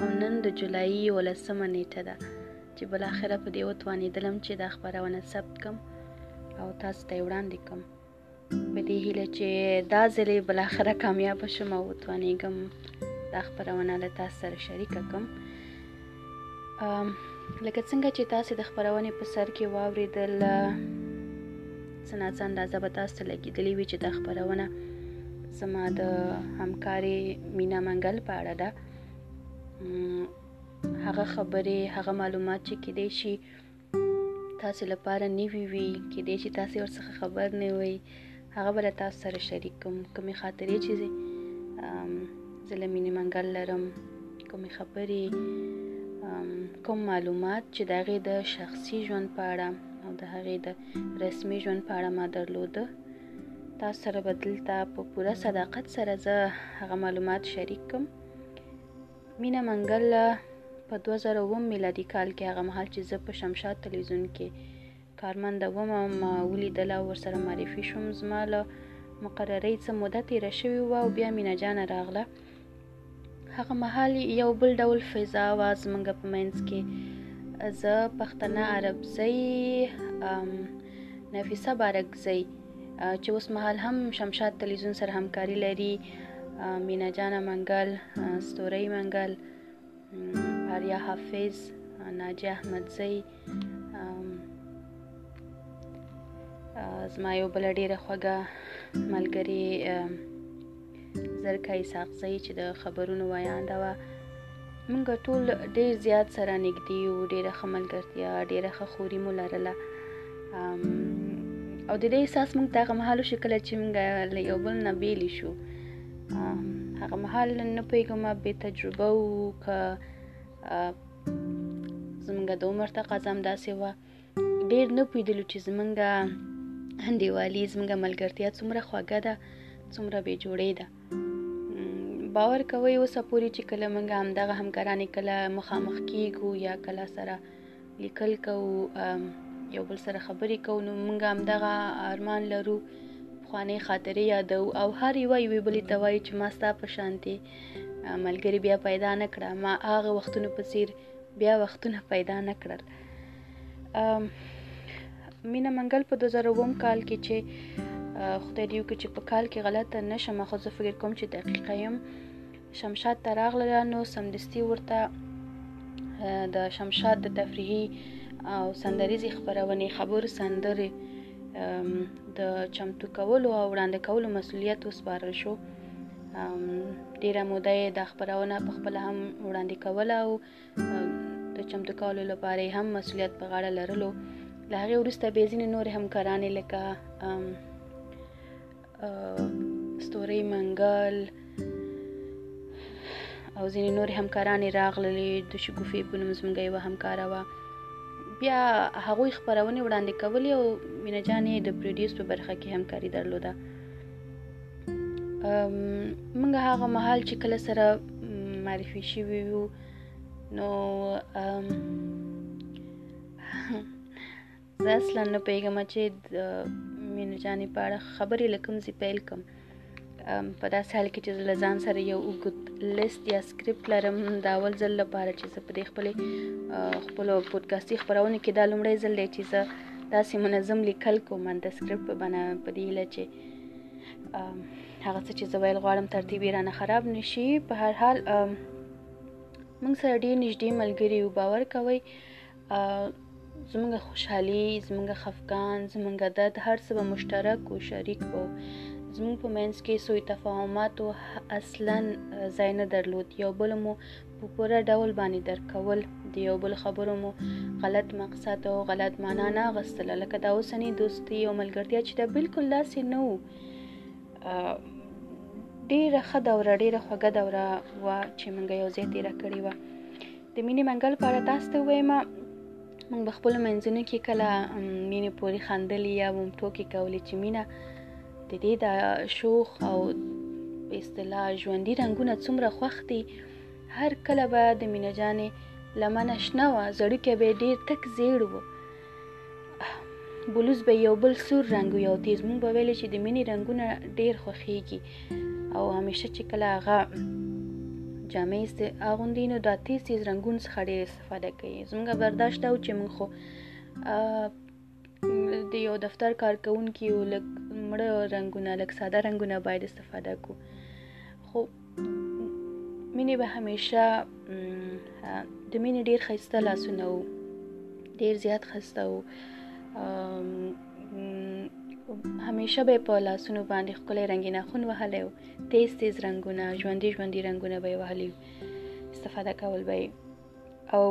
او نن د جولای یولسمه نیټه ده چې بالاخره په دې وتوانېدلم چې دا خپرونه ثبت کم او تاسو ته وړاندې کوم په دې هیله چې دا ځلې بالاخره کامیاب شم او وتوانېږم دا خپرونه له تاسو سره شریکه کوم لکه څنګه چې تاسو د خپرونې په سر کې واورېدل څه ناڅه اندازه به تاسو ته لګېدلې وي چې دا خپرونه زما د همکارې مینا منګل په اړه ده هغه خبرې هغه معلومات چې کې دی شي تاسو لپاره نیوي وي کې دی شي تاسو ورڅخه خبر نه وي هغه بل تاسو سره شریک کوم کومې خاطرې چې زه له مینې منګل لرم کومې خبرې کوم معلومات چې د هغې د شخصي ژوند په اړه او د هغې د رسمي ژوند په اړه ما درلوده تاسو سره به دلته په پوره صداقت سره زه هغه معلومات شریک کوم مینا منګل په 2009 میلادي کال کې هغه مهال چې زه په شمشاد تلویزیون کې کارمند وم ما ولیدل او ورسره معرفي شوم زما له مقررۍ څه موده تېره شوې وه او بیا مینا جانه راغله هغه مهال یو بل ډول فضا وه زمونږ په منځ کې زه پښتنه عربزۍ نفیسه بارکزۍ چې اوس مهال هم شمشاد تلویزیون سره همکاري لري مینا جانه منګل ستورۍ منګل آریا حافظ ناجی احمدزی زما یو بل ډیره خوږه ملګری زرکای ساقزی چې د خبرونو ویاند و موږ ټول ډیر زیات سره نږدې یو ډیره ښه ملګرتیا ډیره ښه خوري مو لرله او د دې احساس موږ ته هغه مهال شو کله چې موږ له یو بل نه بیلی شو هغه مهال نه پوهېږم بې تجربه و که زمونږ د عمر تقاضا هم داسې وه ډېر نه پوهېدلو چې زمونږ انډیوالي زمونږ ملګرتیا څومره خوږه ده څومره بې جوړې ده باور کوئ اوسه پورې چې کله مونږ همدغه همکارانې کله مخامخ کېږو یا کله سره لیکل کوو یو بل سره خبرې کوو نو موږ هم دغه ارمان لرو پخوانۍ خاطرې یادو او هر یوه یوې بلې ته وایي چې ما ستا په شانتې ملګري بیا پیدا نه کړه ما هغه وختونو په څیر بیا وختونه پیدا نه کړل مینا منګل په 2002 کال کې چې خدای دې وکړي چې په کال کې غلطه نشم خو زه فکر کوم چې دقیقه یم شمشاد ته راغله نو سمدستي ورته د شمشاد د تفریحي او سندریزې خبرونې خبرو سندرې د چمتو کولو او وړاندې کولو مسولیت وسپارل شو ډیره موده یې دا خبرونه په خپل هم وړاندې کوله او د چمتو کولو لپاره هم مسولیت په غاړه لرلو له هغې وروسته به ځینې نور همکارانې لکه ستوري منګل او ځینې نور همکاران راغلي د شګوفې په نوم زموږ یو همکار و بیا هغوی خبرونه وړاندې کولې او مینه جانې د پروډوس په برخه کې همکاري درلوده موږ هغه مهال چې کله سره معرفي شوي وو نو زه اصلا نه پیغام چې مینه جانې په اړه خبرې لکم زی پیل کوم په داسې حال کې چې زه له ځان سره یو اوږد لیست یا سکرپټ لرم د اول ځل لپاره چې زه په دې خپلې خپلو پودکاسټي خپرونو کې دا لومړی ځل دی چې زه داسې منظم لیکل کوم د سکرپټ په بنا په دې هیله چې هغه څه چې زه ویل غواړم ترتیب یې رانه خراب نه شي په هر حال موږ سره ډېر نږدې ملګري یو باور کوئ زمونږ خوشحالي زمونږ خفقان زمونږ درد هر څه به مشترک او شریک وو زمونږ په منځ کې سوی تفاهماتو اصلا ځای نه درلود یو بل مو په پوره ډول باندې درکول د یو بل خبرو مو غلط مقصد او غلط معنا نه غستله لکه دا اوسنی دوستي او ملګرتیا چې دا بالکل داسې نه وو ډیره ښه دوره ډیره خوږه دوره وه چې موږ یو ځای تیره کړې وه د مینې منګل په اړه تاسو ته ووایم موږ په خپلو منځونو کې کله مینې پورې خندلي یا به هم ټوکې کولې چې مینه د دې د شوخ او په اصطلاح ژوندي رنګونه څومره خوښ دي هر کله به د مینه جانې لمنه شنه وه زړوکی به یې ډېر تک زیړ و بلوز به یو بل سور رنګ وي او تیز مونږ به ویلی چې د مینې رنګونه ډیر خوښیږي او همیشه چې کله هغه جامې سته اغوندي نو دا تیز تیز رنګون څخه ډیر استفاده کوي زمونږ برداشت او چې مونږ خو د یو دفتر کارکونکي یو لږ مړه رنګونه لږ ساده رنګونه باید استفاده کو خو مینې به همیشه د مینې ډیر خسته لاسونه وو ډیر زیات خسته وو همیشه به په لاسونو باندې خپل رنگینه خون وهلی وو تیز تیز رنگونه ژوندي ژوندي رنگونه به وهلی استفاده کول به او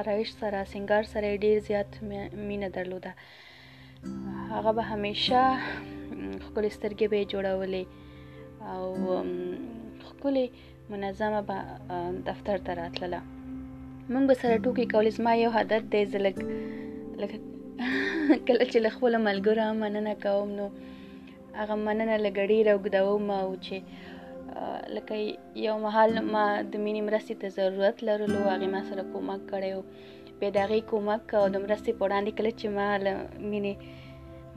آرایش سره سنگار سره یې ډیر زیات مینه درلوده هغه به همیشه خپل سترګې به جوړولې او خپل منظمه به دفتر ته راتلله مونږ به سره ټوکی کولې زما یو عادت دی زه لږ لکه کله چې له خپل ملګرو مننه کوم نو هغه مننه لګړی راوګدوم او چې لکه یو مهال ما د مینې مرستې ته ضرورت لرلو هغې ما سره کومک کړی و بیا د هغې کومک او د مرستې په وړاندې کله چې ما له مینې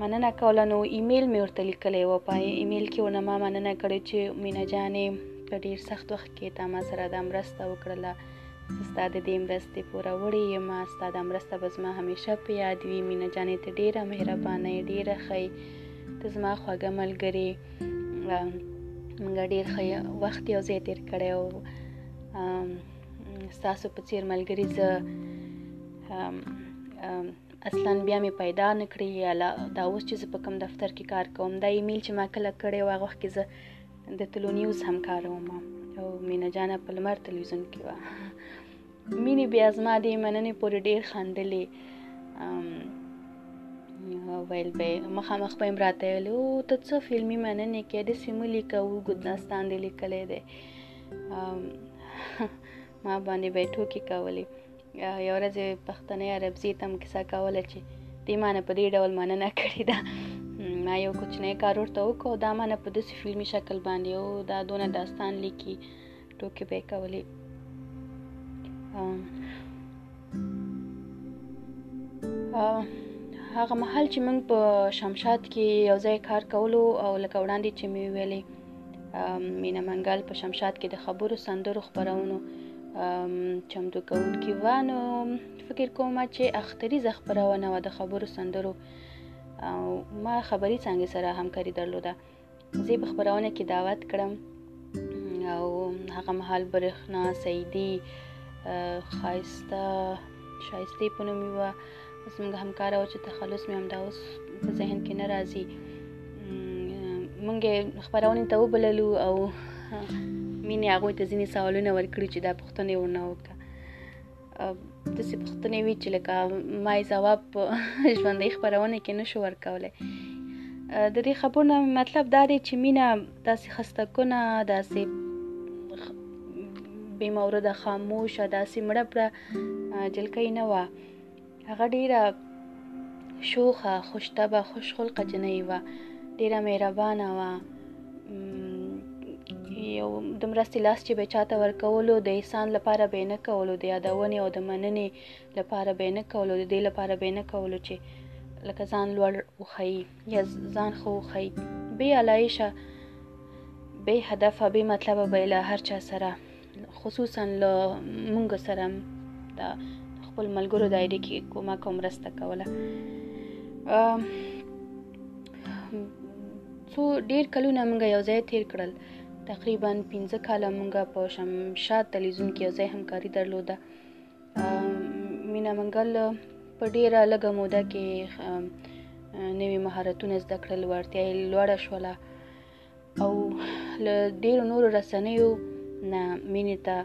مننه کوله نو ایمیل مې ورته لیکلی و په ایمیل کې ونه ما مننه کړې چې مینه جانې په ډیر سخت وخت کې تا ما سره دا مرسته وکړله ستا د دې مرستې پوره وړې یم ستا دا مرسته به زما همیشه په یاد وي مینه جانې ته ډیره مهربانه ډیره ښه ته زما خوږه ملګرې موږ ډیر ښه وخت یو ځای تیر کړی او ستاسو په څیر ملګری زه اصلا بیا مې پیدا نه کړی یا دا اوس چې زه په کوم دفتر کې کار کوم دا ایمیل چې ما کله کړی و هغه وخت کې زه د طلوع نیوز هم کاروم او مینه جانه په لمر تلویزیون کې وه مینې بیا زما دې مننې پورې ډیر خندلې ویل به مخامخ به هم راته ویل او ته څه فلمي مننې کې داسې مو لیکه و ګدنستان دې لیکلی دی ما باندې به یې ټوکې کولې یو ورځ یې پښتنۍ عربزي ته هم کیسه کوله چې دې ما نه په دې ډول مننه کړې ده ما یو کوچنی کار ورته وکړو دا ما نه په داسې فلمي شکل باندې او دا دونه داستان لیکي ټوکې به یې کولې هغه مهال چې موږ په شمشاد کې یو ځای کار کولو او لکه وړاندې چې مې ویلې مینه منګل په شمشاد کې د خبرو سندرو خبرونو چمتو کوونکي و نو فکر کوم چې اختریزه خبرونه و د خبرو سندرو او ما خبري څنګه سره همکاري درلوده زه په خبرونه کې دعوت کړم او هغه مهال برښنا سیدی خایسته شایسته په نوم یو زموږ همکار او چې تخلص مې هم دا اوس په ذهن کې نه راځي مونږ خبرونه ته وبللو او مینه هغه ته ځینې سوالونه ورکړي چې دا پښتنه ورنه وکړه د څه پښتنې وی چې لکه ما جواب ژوندۍ خبرونه کې نشو ورکولای د دې خبرونه مطلب دا دی چې مینا داسې خسته کونه داسې بې مورده خاموشه داسې مړه پړه جلکۍ نه وه هغه ډیره شوخه خوشتبه خوش خلقه جنۍ وه ډیره مهربانه وه یو د مرستې لاس چې به چاته ورکولو د احسان لپاره به نه کولو د یادونې او د مننې لپاره به نه کولو د دې لپاره به نه کولو چې لکه ځان لوړ وښیي یا ځان خو خی بی علایشه بی هدفه بی مطلبه به له هر چا سره خصوصا له مونږ سره د خپل ملګرو د اړیکې کومک او مرسته کوله څو ډیر کلونه مونږ یو ځای تیر کړل تقریبا 15 کاله مونږ په شمشاد تلویزیون کې یو ځای همکاري درلوده مینا منګل په ډیره لږه موده کې نوي مهارتونه زده کړل وړتیا یې لوړه شوله او له ډیرو نورو رسنیو نه مینې ته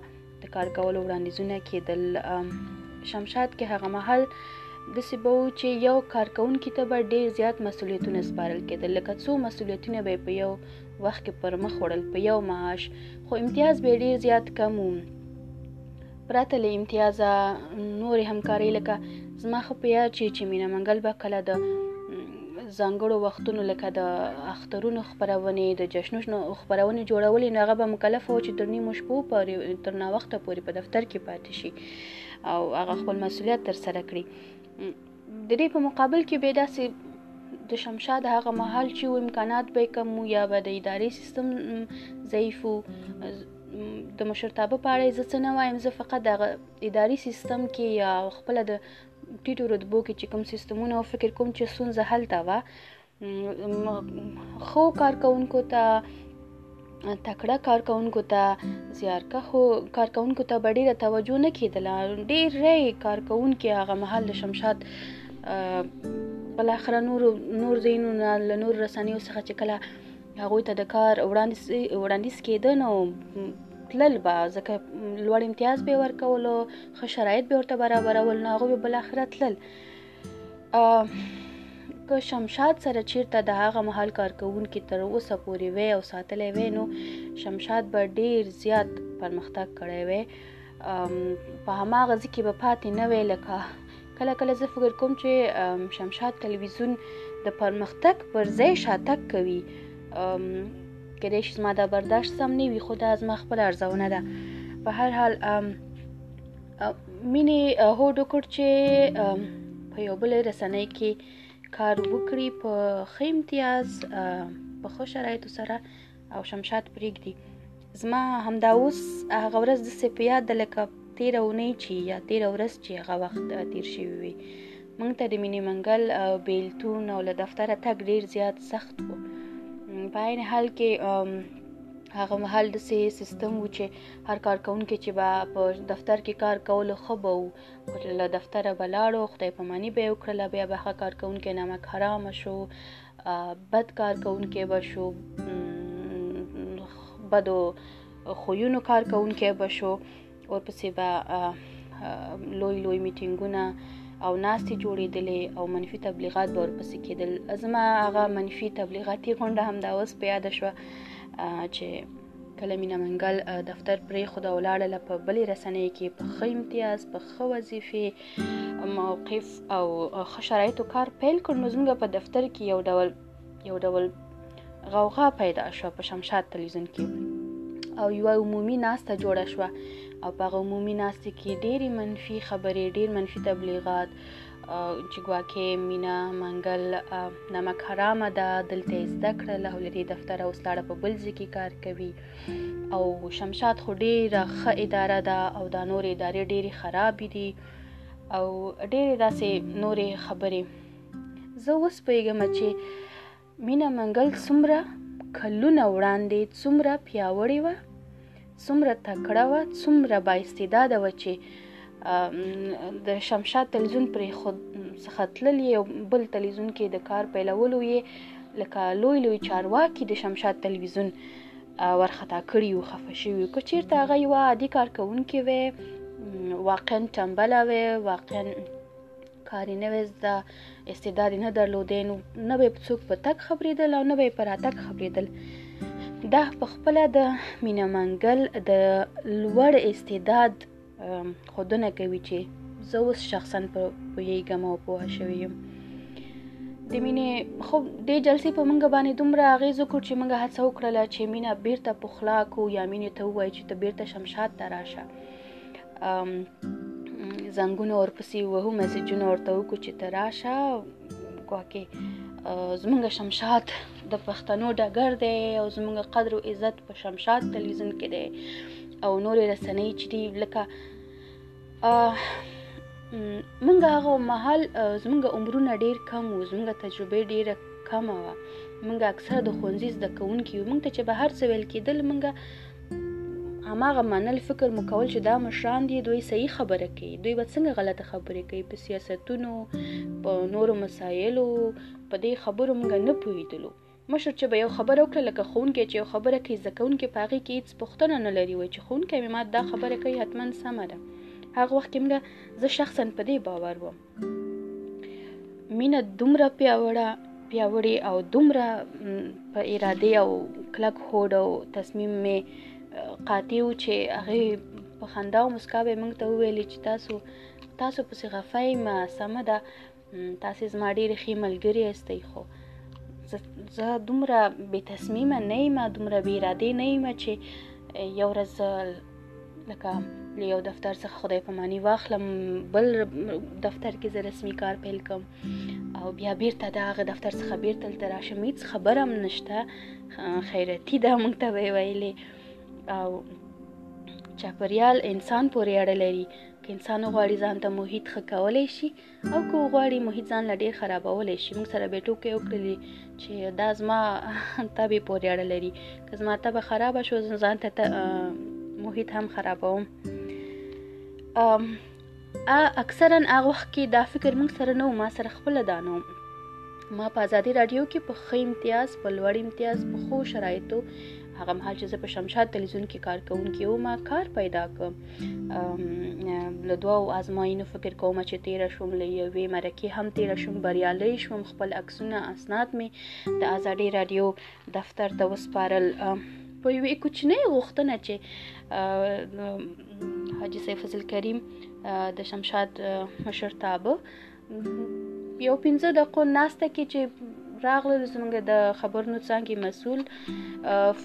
د کار کولو وړاندیزونه کېدل شمشاد کې هغه مهال داسې به و چې یو کارکوونکي ته به ډیر زیات مسولیتونه سپارل کېدل لکه څو مسولیتونه به په یو وخت کې پر مخ وړل په یو معاش خو امتیاز به ډیر زیات کم و پرته له امتیازه نورې همکارۍ لکه زما ښه په یاد چې چې مینه منګل به کله د ځانګړو وختونو لکه د اخترونو خپرونې د جشنونو خپرونې جوړولې نو هغه به مکلف و چې تر نیمو شپو پورې تر ناوخته پورې په دفتر کې پاتې شي او هغه خپل مسولیت تر سره کړي د دې په مقابل کې به داسې د شمشاد هغه مهال چې امکانات به کم وو یا به د اداري سیستم ضعیف وو د مشرتابه په اړه زه څه نه وایم زه فقط د اداري سیستم کې یا خپل د ټیټو رتبو کې چې کوم سیستمونه او فکر کوم چې ستونزه هلته وه خو کارکونکو ته تکړه کارکونکو ته زیارکښو کارکونکو ته به ډیره توجه نه کیدله ډیر ری کارکونکي هغه محل د شمشاد بل اخر نور نور زینونه له نور رسنیو څخه چې کله هغه ته د کار وړاندیز وړاندیز کېده نو تلل به ځکه لوړ امتیاز به ورکولو ښه شرایط به ورته برابرول نو هغه به بل اخر تلل که شمشاد سره چیرته د هغه محل کارکونکي تر اوسه پورې وی او ساتلی وی نو شمشاد به ډیر زیات پرمختګ کړی وی په هماغه ځکه به پاتې نه وی لکه کله کله زه فکر کوم چې شمشاد تلویزیون د پرمختګ پر ځای شاتګ کوي کېدای شي زما دا برداشت سم نه وي خو دا زما خپله ارزونه ده په هر حال مینې هوډ وکړ چې په یو بل رسنۍ کې کار وکړي په ښه امتیاز په ښه شرایطو سره او شمشاد پرېږدي زما همدا اوس هغه ورځ د سپیا د لکه تیر اونۍ چې یا تیر ورځ چې هغه وخت تیر شوی وي مونږ ته د مینې منګل او بیلتون او له دفتره تګ ډیر زیات سخت وو په عین حال کې هغه مهال د سیستم و چې هر کار کوونکی چې به په دفتر کې کار کولو ښه به و له دفتره به لاړو خدای پاماني به یې وکړله بیا به ښه کار کوونکی نمک حرام شو بد کار کوونکی به شو بدو خویونو کار کوونکی به شو ورپسې به لوی لوی میټینګونه او ناستې جوړېدلې او منفي تبلیغات به ورپسې کېدل زما هغه منفي تبلیغاتي غونډه همدا اوس په یاده شوه چې کله مینه منګل دفتر پرېښوده او لاړله په بلې رسنۍ کې په ښه امتیاز په ښه وظیفې موقف او ښه شرایطو کار پیل کړ نو زموږ په دفتر کې یو ډول یو ډول غوغا پیدا شوه په شمشاد تلویزیون کې او یوه عمومي ناسته جوړه شوه او په هغه عمومي ناسته کې ډېری منفي خبرې ډېر منفي تبلیغات چې ګواکې مینا منګل نمک حرامه ده دلته یې زده کړه له له دې دفتره اوس لاړه په بل ځای کې کار کوي او شمشاد خو ډېره ښه اداره ده او دا نورې ادارې ډېرې خرابې دي او ډېرې داسې نورې خبرې زه اوس پوهېږم چې مینه منګل څومره کلونه وړاندې څومره پیاوړې وه څومره تکړه وه څومره بااستعداده وه چې د شمشاد تلویزیون پرې خود څخه تللی او بل تلویزیون کې د کار پیلولو یې لکه لوی لوی چارواکي د شمشاد تلویزیون ورخطا کړي او خفه شوي که چیرته هغه یو عادي کارکونکې وي واقعا ټمبله وي واقعا کاری نه وې زده استعداد نه درلودې نو نه به څوک په تک خبرېدل او نه به پر اتک خبرېدل دا په خپل د مینا منګل د لوړ استعداد خودنه کوي چې زه اوس شخصا په پوهیږم او پوه شوی یم د مینې خو د جلسې په منګه باندې دومره اغیز وکړ چې منګه هڅه وکړله چې مینه بیرته پخلا کو یا مینې ته ووایي چې ته بیرته شمشاد ته راشه زنګونه ورپسې وهو میسجونه ورته وکړو چې ته راشه ګواکې زمونږ شمشاد د پښتنو ډګر دی او زمونږ قدر او عزت په شمشاد تلویزیون کې دی او نورې رسنۍ چې دي لکه مونږ هغه مهال زمونږ عمرونه ډیر کم وو زمونږ تجربه ډیره کمه وه مونږ اکثره د ښوونځي زده کوونکي یو مونږ ته چې به هر څه ویل کېدل مونږ هماغه منل فکر مو کول چې دا مشران دي دوی صحیح خبره کوي دوی به څنګه غلطه خبرې کوي په سیاستونو په نورو مسایلو په دې خبرو موږ نه پوهېدلو مشر چې به یو خبره وکړه لکه ښوونکی چې یو خبره کوي زده کوونکی په هغې کې هېڅ پوښتنه نه لري وایي چې ښوونکی مې مات دا خبره کوي حتما سمه ده هغه وخت کې موږ زه شخصا په دې باور وم مینه دومره پیاوړه پیاوړې او دومره په اراده او کلک هوډ او تصمیم می قاطع و چې هغه په خندا او مسکا به موږ ته وویل چې تاسو تاسو پسې غفه ما سمه ده تاسو زما ډېر ښه ملګری یاست خو زه دومره بې تصمیمه نه یم دومره بې ارادې نه یم چې یو ورځ لکه له یو دفتر څخه خدای په معنی واخلم بل دفتر کې زه رسمي کار پیل کوم او بیا بیرته د هغه دفتر څخه بیرته تل راشم هیڅ خبره هم نشته خیرتی دا مونږ ته ویلې او چاپریال انسان پورې اړه لري که انسان غواړي ځان ته محیط ښه کولی شي او که وغواړي محیط ځان له ډېر خرابولی شي موږ سره به ټوکې وکړلې چې دا زما تبې پورې اړه لري که زما تبه خرابه شو ځان ته محیط هم خرابوم اکثرا هغه وخت کې دا فکر موږ سره نه و ما سره خپله دا نه ما په ازادي راډیو کې په ښه امتیاز په لوړ امتیاز په ښو شرایطو هغه مهال چې زه په شمشاد تلویزیون کې کار کوونکی وم کار پیدا کړم له دوو آزماینو فکر کوم چې تیر شوم له یوې مرکې هم تیر شوم بریالي شوم خپل عکسونه اسناد می د ازادي رادیو دفتر ته وسپارل په یوې کوچنۍ غوښتنه چې حاجی سیف فضل کریم د شمشاد مشرتابه یو پنځه دقیقو ناسته کې چې راغلل زمونږ د خبرونو څنګه مسول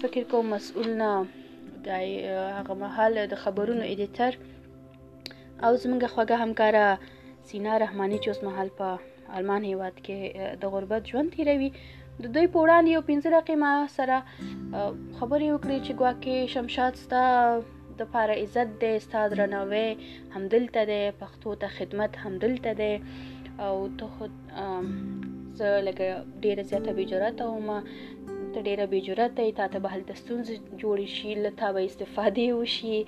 فکر کوم مسول نه د هغه مهال د خبرونو ایډیټر او زمونږ خوږه همکاره سینا رحمانی چې اوس مهال په آلمان هیواد کې د غربت ژوند تیروي د دوی په وړاندې یو پنځه دقیقې ما سره خبرې وکړې چې ګواکې شمشاد ستا د پاره عزت دی ستا درناوی همدلته دی پښتو ته خدمت همدلته دی او ته خو زه لکه ډیره زیاته بې جرأته وم ته ډیره بې جرأته یې تا ته به هلته ستونزې جوړې شي له تا به استفادې وشي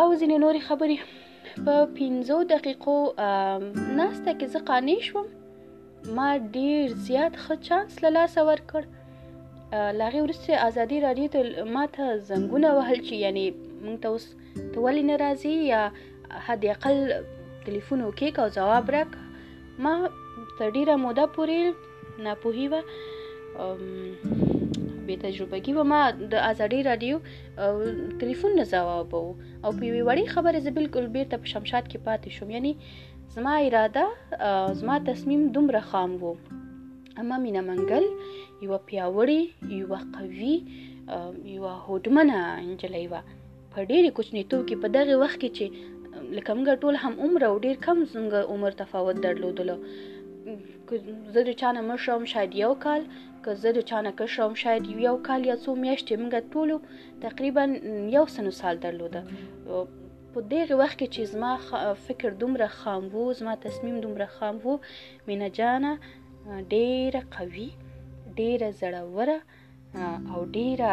او ځینې نورې خبرې په پنځو دقیقو ناسته کې زه قانع شوم ما ډیر زیات ښه چانس له لاسه ورکړ له هغې وروسته ازادي راډیو ته ما ته زنګونه وهل چې یعنې موږ ته اوس ته ولې نه راځې یا حد اقل تلیفون وکړه او ځواب راک ما تر ډیره موده پورې ناپوهي وه بې تجربګي وه ما د ازادي راډیو تلیفون نه ځوابوه او په یوې وړې خبرې زه بالکل بېرته په شمشاد کې پاتې شوم یعنې زما اراده زما تصمیم دومره خام وو اما مینا منګل یو پیاوړی یو قوي یو هوډمنه انجلۍ و په ډېرې کوچنیتوب کې په دغه وخت کې چې لکه موږ ټول هم عمر او ډېر کم څنګه عمر تفاوت درلودلو که زه د چانه مړ شوم شاید یو کال که زه د چانه کړ شوم شاید یو کال یا څو میاشتې موږ ټولو تقریبا یو سنو سال درلوده په دغه وخت کې چې زما فکر دومره خام وو زما تصمیم دومره خام وو مینه جانه ډیره قوي ډیره زړوره او ډیره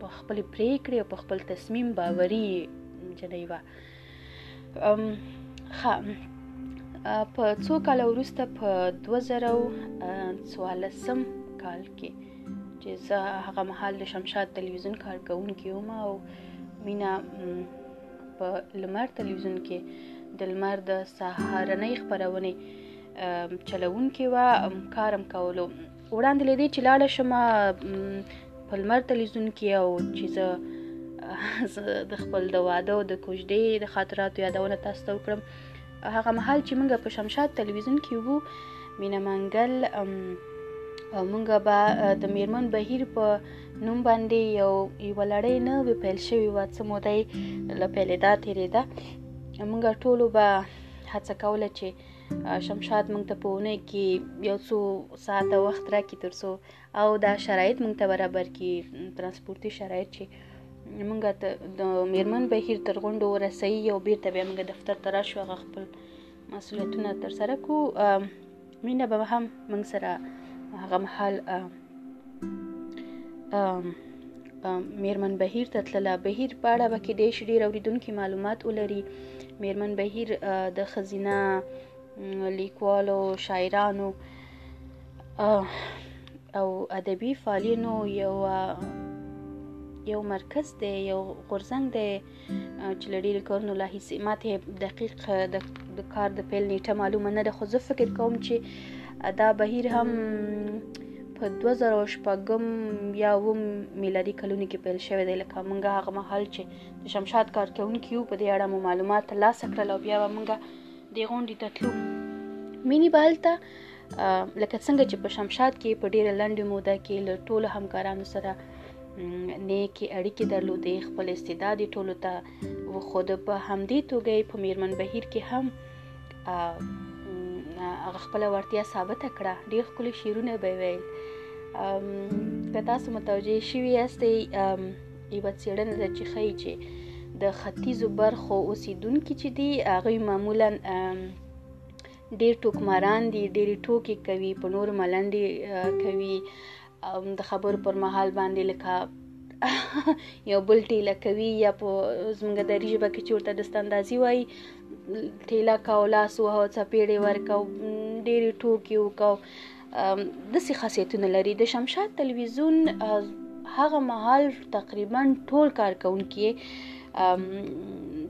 په خپل پریکړې او په خپل تصمیم باوري جنۍ وه ښه په څو کال وروسته په 2014 کال کې چې زه هغه مهال د شمشاد تلویزیون کارکونکي وم او مینا په لمر تلویزیون کې د لمر د سهارنۍ خبرونه چلون کې و کارم کولو وړاندې لیدې چې لاړه شم په لمر تلویزیون کې او چې زه د خپل د واده او د کوژدې د خاطراتو یادونه تاسو ته وکړم هغه مهال چې موږ په شمشاد تلویزیون کې وو مینه منګل او موږ به د میرمن بهیر په نوم باندې یو یو لړۍ نه وی پیل شوی و څه موده له پیلې دا تیریده موږ ټولو به هڅه کوله چې شمشاد موږ ته په اونۍ کې یو څو ساعت وخت راکړي ترڅو او دا شرایط موږ ته برابر کړي ترانسپورتي شرایط چې موږ ته د میرمن بهیر تر غونډو ورسوي او بیرته بیا موږ دفتر ته راشو هغه خپل مسؤلیتونه ترسره کړو مینه به هم موږ سره هغه مهال میرمن بهیر ته تلله بهیر په اړه به کې ډېر شي ډېر اوریدونکي معلومات ولري میرمن بهیر د ښځینه لیکوالو شاعرانو او ادبي فعالینو یو یو مرکز دی یو غورځنګ دی چې له ډېرو کارونو لا هیڅ ما ته دقیق د کار د پیل نیټه معلومه نه ده خو زه فکر کوم چې دا بهیر هم په 2014 یا و میلادي کلونو کې پیل شوی دی لکه مونږ هغه مهال چې د شمشاد کارکونکو په دې اړه مو معلومات ترلاسه کړل او بیا به مونږ د غونډې ته تلو مینی بالته لکه څنګه چې په شمشاد کې په ډیره لنډه موده کې له ټولو همکارانو سره نیکې اړیکې درلودې خپل استعداد ټولو ته وخود په همدې توګه په میرمن بهیر کې هم هغه خپل ورتیا ثابت کړه ډیر ښکلي شعرونه به ویل که تاسو متوجه شوي یاستئ یوه څېړنه ده چې ښیي چې د ختیځو برخو اوسیدونکي چې دي هغوی معمولا ډیر ټوکماران دي ډیری ټوکی کوي په نور ملنډي کوي د خبرو پر مهال باندې لکه یو بل ټیله کوي یا په زمونږ دری ژبه کې چورته د ستاندازي وایي ټیله کاو لاس وهو څپېړې ورکاو ډېرې ټوکې وکاو داسې خاصیتونه لري د شمشاد تلویزیون هغه مهال تقریبا ټول کارکونکي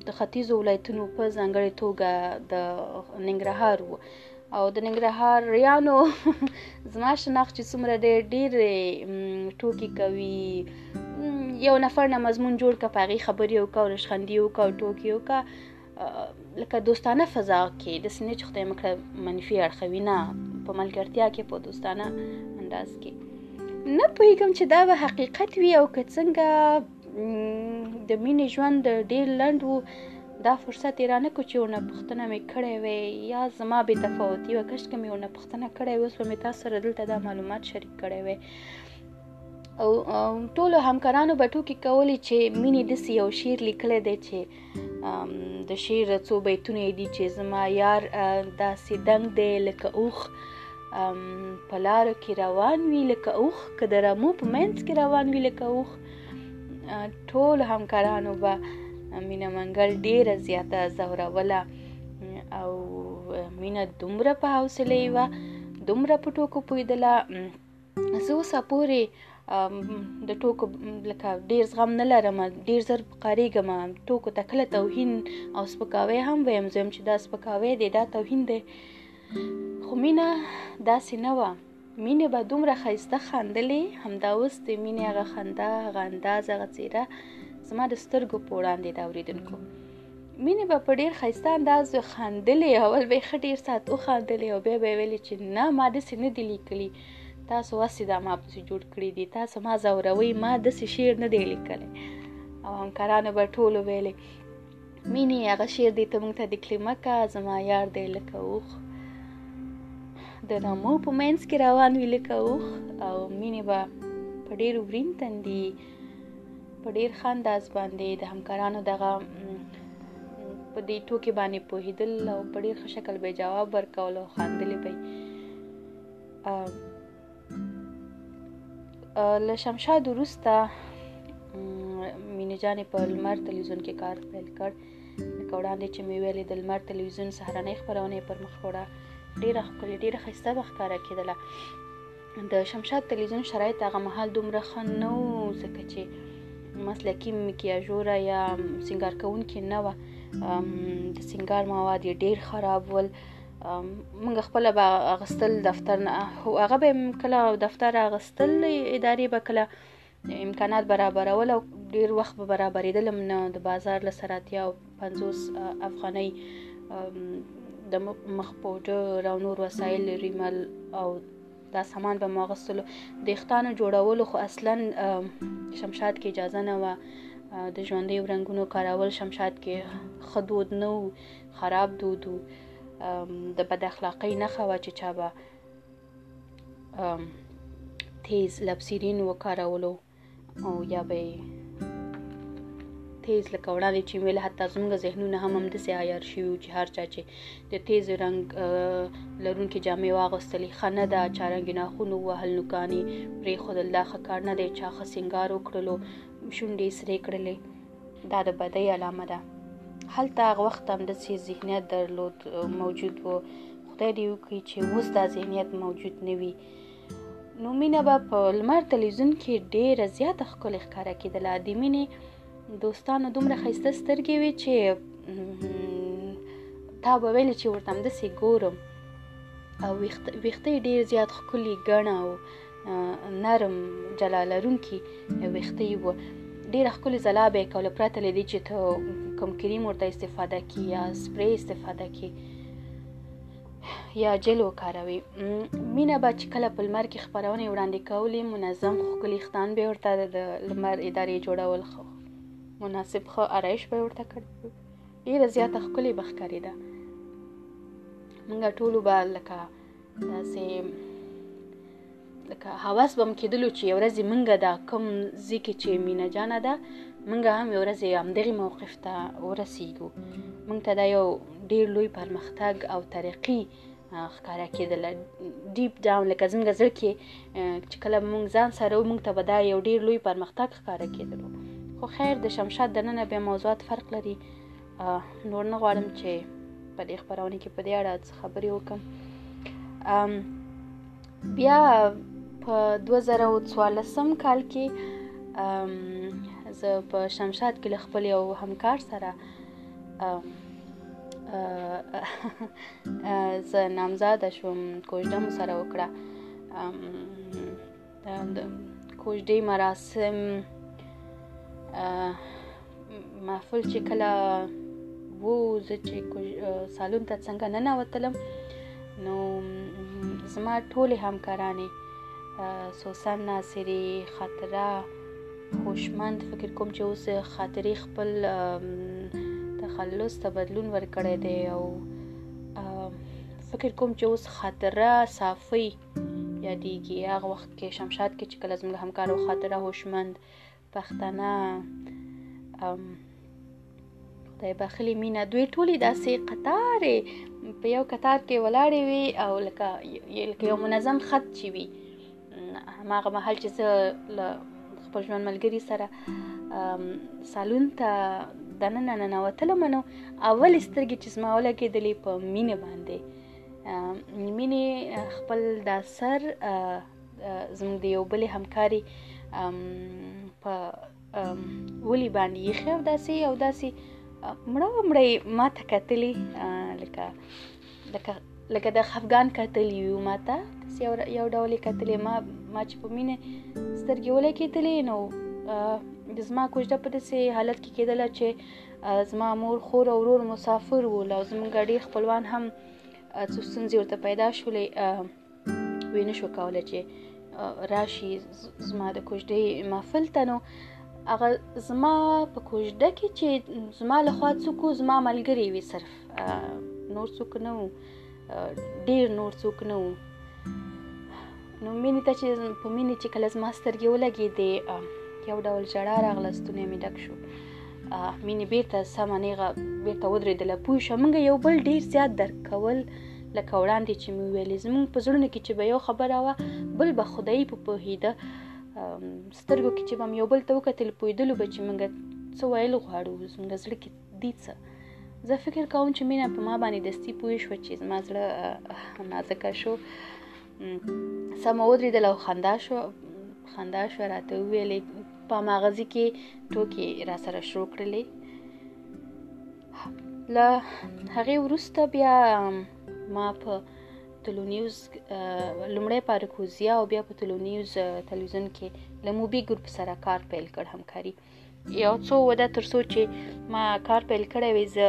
د ختیځو ولایتونو په ځانګړې توګه د ننګرهار وو او د ننګرهار ریانو زما شناخت چې څومره دی ډېر ټوکې کوي یو نفر نه مضمون جوړ که په هغې خبرې وکړه او رشخندي وکړه او ټوکې وکړه لکه دوستانه فضا کې د سینې چې خدای مکړه منفي اړخوي نه په ملګرتیا کې په دوستانه انداز کې نه پوهیږم چې دا به حقیقت وي او که څنګه د مینې ژوند ډیر لند وو دا فرصت یې رانه کو چې ونه پښتنه مې کړې وې یا زما به تفاوتي و کښ کې مې ونه پښتنه کړې وې اوس به مې تاسو سره دلته دا معلومات شریک کړې وې او ټولو همکارانو به ټوکی کولی چې مینې داسې یو شعر لیکلی دی چې د شعر څو بیتونه دي چې زما یار داسې دنګ دی لکه اوخ په لارو کې روان وي لکه اوخ که د رمو په منځ کې روان وي لکه اوخ ټول همکارانو به مینه منګل ډیره زیاته زوروله او مینه دومره په حوصله وه دومره په ټوکو پویدله زه اوس پورې د ټوکو لکه ډیر زغم نه لرم ډیر زر قاریږم ټوکو ته کله توهین او سپکاوی هم ویم زم چې دا سپکاوی دی دا توهین دی خو مینه داسې نه وه مینه به دومره خیسته خندلې همدا اوس د مینې هغه خندا هغه انداز هغه څیره زما د سترګو په وړاندې دا اوریدونکو مینې به په ډیر خیسته انداز خندلې اول به ښه ډیر ساعت وخندلې او بیا به ویلې چې نه ما داسې نه دی لیکلی تاسو هسې دا ما پسې جوړ کړي دي تاسو ما ځوروئ ما داسې شعر نه دی لیکلی او همکارانو به ټولو ویلې مینې هغه شعر دی ته موږ ته د کلمه کا زما یار دی لکه اوښ د رمو په منځ کې روان وي لکه اوښ او مینې به په ډېر ورین تندي په ډیر ښه انداز باندې د همکارانو دغه په دې ټوکې باندې پوهېدل او په ډېر ښه شکل به جواب ورکول او خاندلې به له شمشاد وروسته مینې جانې په لمر تلویزیون کې کار پیل کړ لکه وړاندې چې مې ویلې د لمر تلویزیون سهارنۍ خپرونه پر مخ وړه ډېره ښکلې ډېره ښایسته به ښکاره کېدله د شمشاد تلویزیون شرایط هغه مهال دومره ښه نه و ځکه چې مسلکي مکیاژوره یا سنګار کوونکې نه وه د سنګار مواد یې ډیر خراب ول موږ خپل به اغستل دفتر نه هغه به کله دفتر اغستل ادارې به کله امکانات برابرول او ډیر وخت به برابرېدل هم نه د بازار له سره اتیا او پنځوس افغانۍ د مخ پوډر او نور وسایل ریمل او دا سامان به مو اخیستلو د ویښتانو جوړولو خو اصلا شمشاد کې اجازه نه وه د ژوندۍ رنګونو کارول شمشاد کې ښه دود نه و خراب دود و د بد اخلاقۍ نښه وه چې چا به تیز لپسیرین وکارولو او یا به تیز لکه وړاندې چې ویل حتی زموږ ذهنونه هم همداسې عیار شوي چې هر چا چې د تیز رنګ لرونکې جامې واغوستلې ښه نه ده چا رنګې ناخونو ووهل نوکانې پرېښودل دا ښه کار نه دی چا ښه سینګار وکړلو شونډې یې سرې کړلې دا د بدۍ علامه ده هلته هغه وخت هم داسې ذهنیت درلود موجود و خدای دې وکړي چې اوس دا ذهنیت موجود نه وي نو مینه به په لمر تلویزیون کې ډېره زیاته ښکلې ښکاره کېدله د مینې دوستانو دومره ښایسته سترګې وې چې تا به ویل چې ورته همداسې ګورم او ویښته یې ډېر زیات ښکلي ګڼه او نرم جلا لرونکي ویښته یې وو ډیره ښکلې ځلا به یې کوله پرته له دې چې ته کوم کریم ورته استفاده کړي یا سپری استفاده کړي یا جل وکاروي مینه به چې کله په لمر کې خپرونې وړاندې کولې منظم ښکلي ختان به ورته د لمر ادارې جوړول خو مناسب خو آرایش به ورته کړ ډیره زیاته ښکلې بخکاری ده مونږ ټولو به لکه داسې لکه حواس بم کېدلو چې یو ورځ مونږ دا کوم ځکه چې مینا جانه ده مونږ هم یو ورځ همدغه موقف ته ورسیږو مونږ ته دا یو ډیر لوی پرمختګ او ترقی ښکارا کېدل ډیپ ډاون لکه زموږ زړه کې چې کله مونږ ځان سره مونږ ته به دا یو ډیر لوی پرمختګ ښکارا کېدل خو خیر د شمشاد دننه بیا موضوعات فرق لري نور نه غواړم چې په دې خبرونه کې په دې اړه څه خبرې وکم بیا په 2014 کال کې زه په شمشاد کې له خپل یو همکار سره زه نامزاده شوم کوژده مو سره وکړه د کوژدې مراسم محفل چې کله وو زه چې سالون ته څنګه نه نوتلم نو زما ټولې همکارانې سوسن ناصری خاطره خوشمند فکر کوم چې اوس خاطرې خپل تخلص ته بدلون ورکړی دی او فکر کوم چې اوس خاطره صافي یادېږي هغه وخت کې شمشاد کې چې کله زموږ همکار او خاطره هوشمند پښتانه خدای بخلی مینا دوی ټولې داسې قطارې په یو قطار کې ولاړې وي او لکه لکه یو منظم خط چې وي هماغه مهال چې زه له خپل ژوند ملګري سره سالون ته دننه ننوتلم نو اول سترګې چې زما ولګېدلې په مینه باندې مینې خپل دا سر زموږ د یو بلې همکاري په ولي باندې یې خو داسې او داسې مړه مړه ما ته کتلې لکه لکه لکه د خفغان کتلې یو ما ته یو یو ډول کتلې ما ما چې په مینه سترګې ولې کېدلې نو د زما کوژده په داسې حالت کې کېدله چې زما مور خور او ورور مسافر وو او زمونږ ډېر خپلوان هم څو ستونزې ورته پیدا شولې وی نه شو کولی چې راشي زما د کوژدې محفل ته نو هغه زما په کوژده کې چې زما لخوا څوک زما ملګری وي صرف نور څوک نه وو ډیر نور څوک نه وو نو مینې ته چې په مینې چې کله زما سترګې ولګېدې یو ډول ژړا راغله ستونی مې ډک شو مینې بیرته سمه نیغه بیرته ودرېدله پوه شوه موږ یو بل ډیر زیات درک کول لکه وړاندې چې مې ویلې زموږ په زړونو کې چې به یو خبره وه بل به خدای په پوهېده سترګو کې چې به یو بل ته وکتل پوهېدلو به چې موږ څه ویل غواړو زموږ زړه کې دي څه زه فکر کوم چې مینا په ما باندې دستی پوه شو چې زما زړه نازکه شو سم ودرېدل او خندا شو خندا شو راته ویلې په مغزي کې ټوکې را سره شروع کړلې له هغې وروسته بیا ما په تلونیوز لومړی په رکوزیا او بیا په تلونیوز تلویزیون کې له موبي ګروپ سره کار پیل کړ همکاري یو څو ودا تر څو چې ما کار پیل کړی وي زه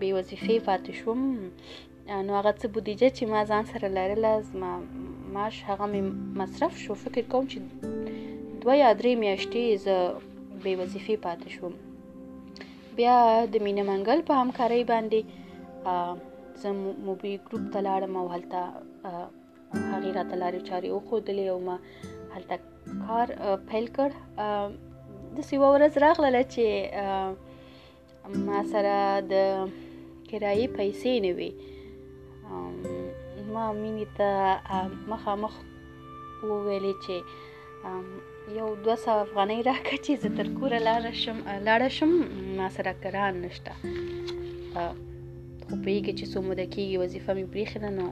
بې وظیفې پاتې شوم نو هغه څه بودیجه چې ما ځان سره لرله زما معاش هغه مې مصرف شو فکر کوم چې دوه یا درې میاشتې زه بې وظیفې پاتې شوم بیا د مینه منګل په همکارۍ باندې زه موبي ګروپ ته لاړم او هلته هغې راته لارې چارې وښودلې او ما هلته کار پیل کړ د سیوه ورځ راغله چې ما سره د کرایې پیسې نه وي ما مینې ته مخامخ وویلې چې یو دوه سوه افغانۍ راکړه چې زه تر کوره لاړه شم لاړه شم ما سره کران نشته خو پوهېږي چې څو موده کېږي وظیفه مې پرېښې ده نو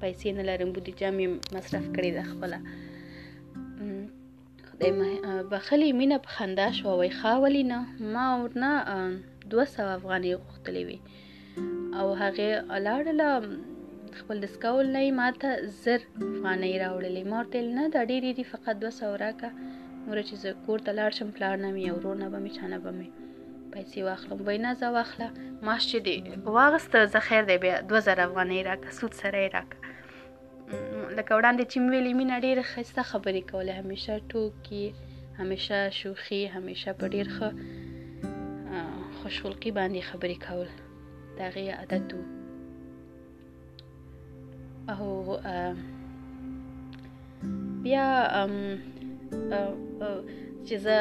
پیسې نه لرم بودیجه مې مصرف کړې ده خپله خدای مه بخلي مینه په خندا شوه وای ښا ولې نه ما ورنه دوه سوه افغانۍ غوښتلې وي او هغې لاړله خپل دسکول نه یې ما ته زر افغانۍ راوړلې ما ورته نه دا ډېرې دي فقط دوه سوه راکړه نوره چې زه کور ته لاړ شم پلار نه مې او ورور نه به مې چا نه به مې پیسې واخلم وینا زه واخله معاش چې دی واغسته زه خیر دی بیا دوه زره افغانۍ راکړه سود سره یې راکړه لکه وړاندې چې مې ویلي مینه ډېره ښایسته خبرې کولې همیشه ټوکي همیشه شوخي همیشه په ډېر ښه خوشخلقي باندې خبرې کول د هغې عادت و او بیا چې زه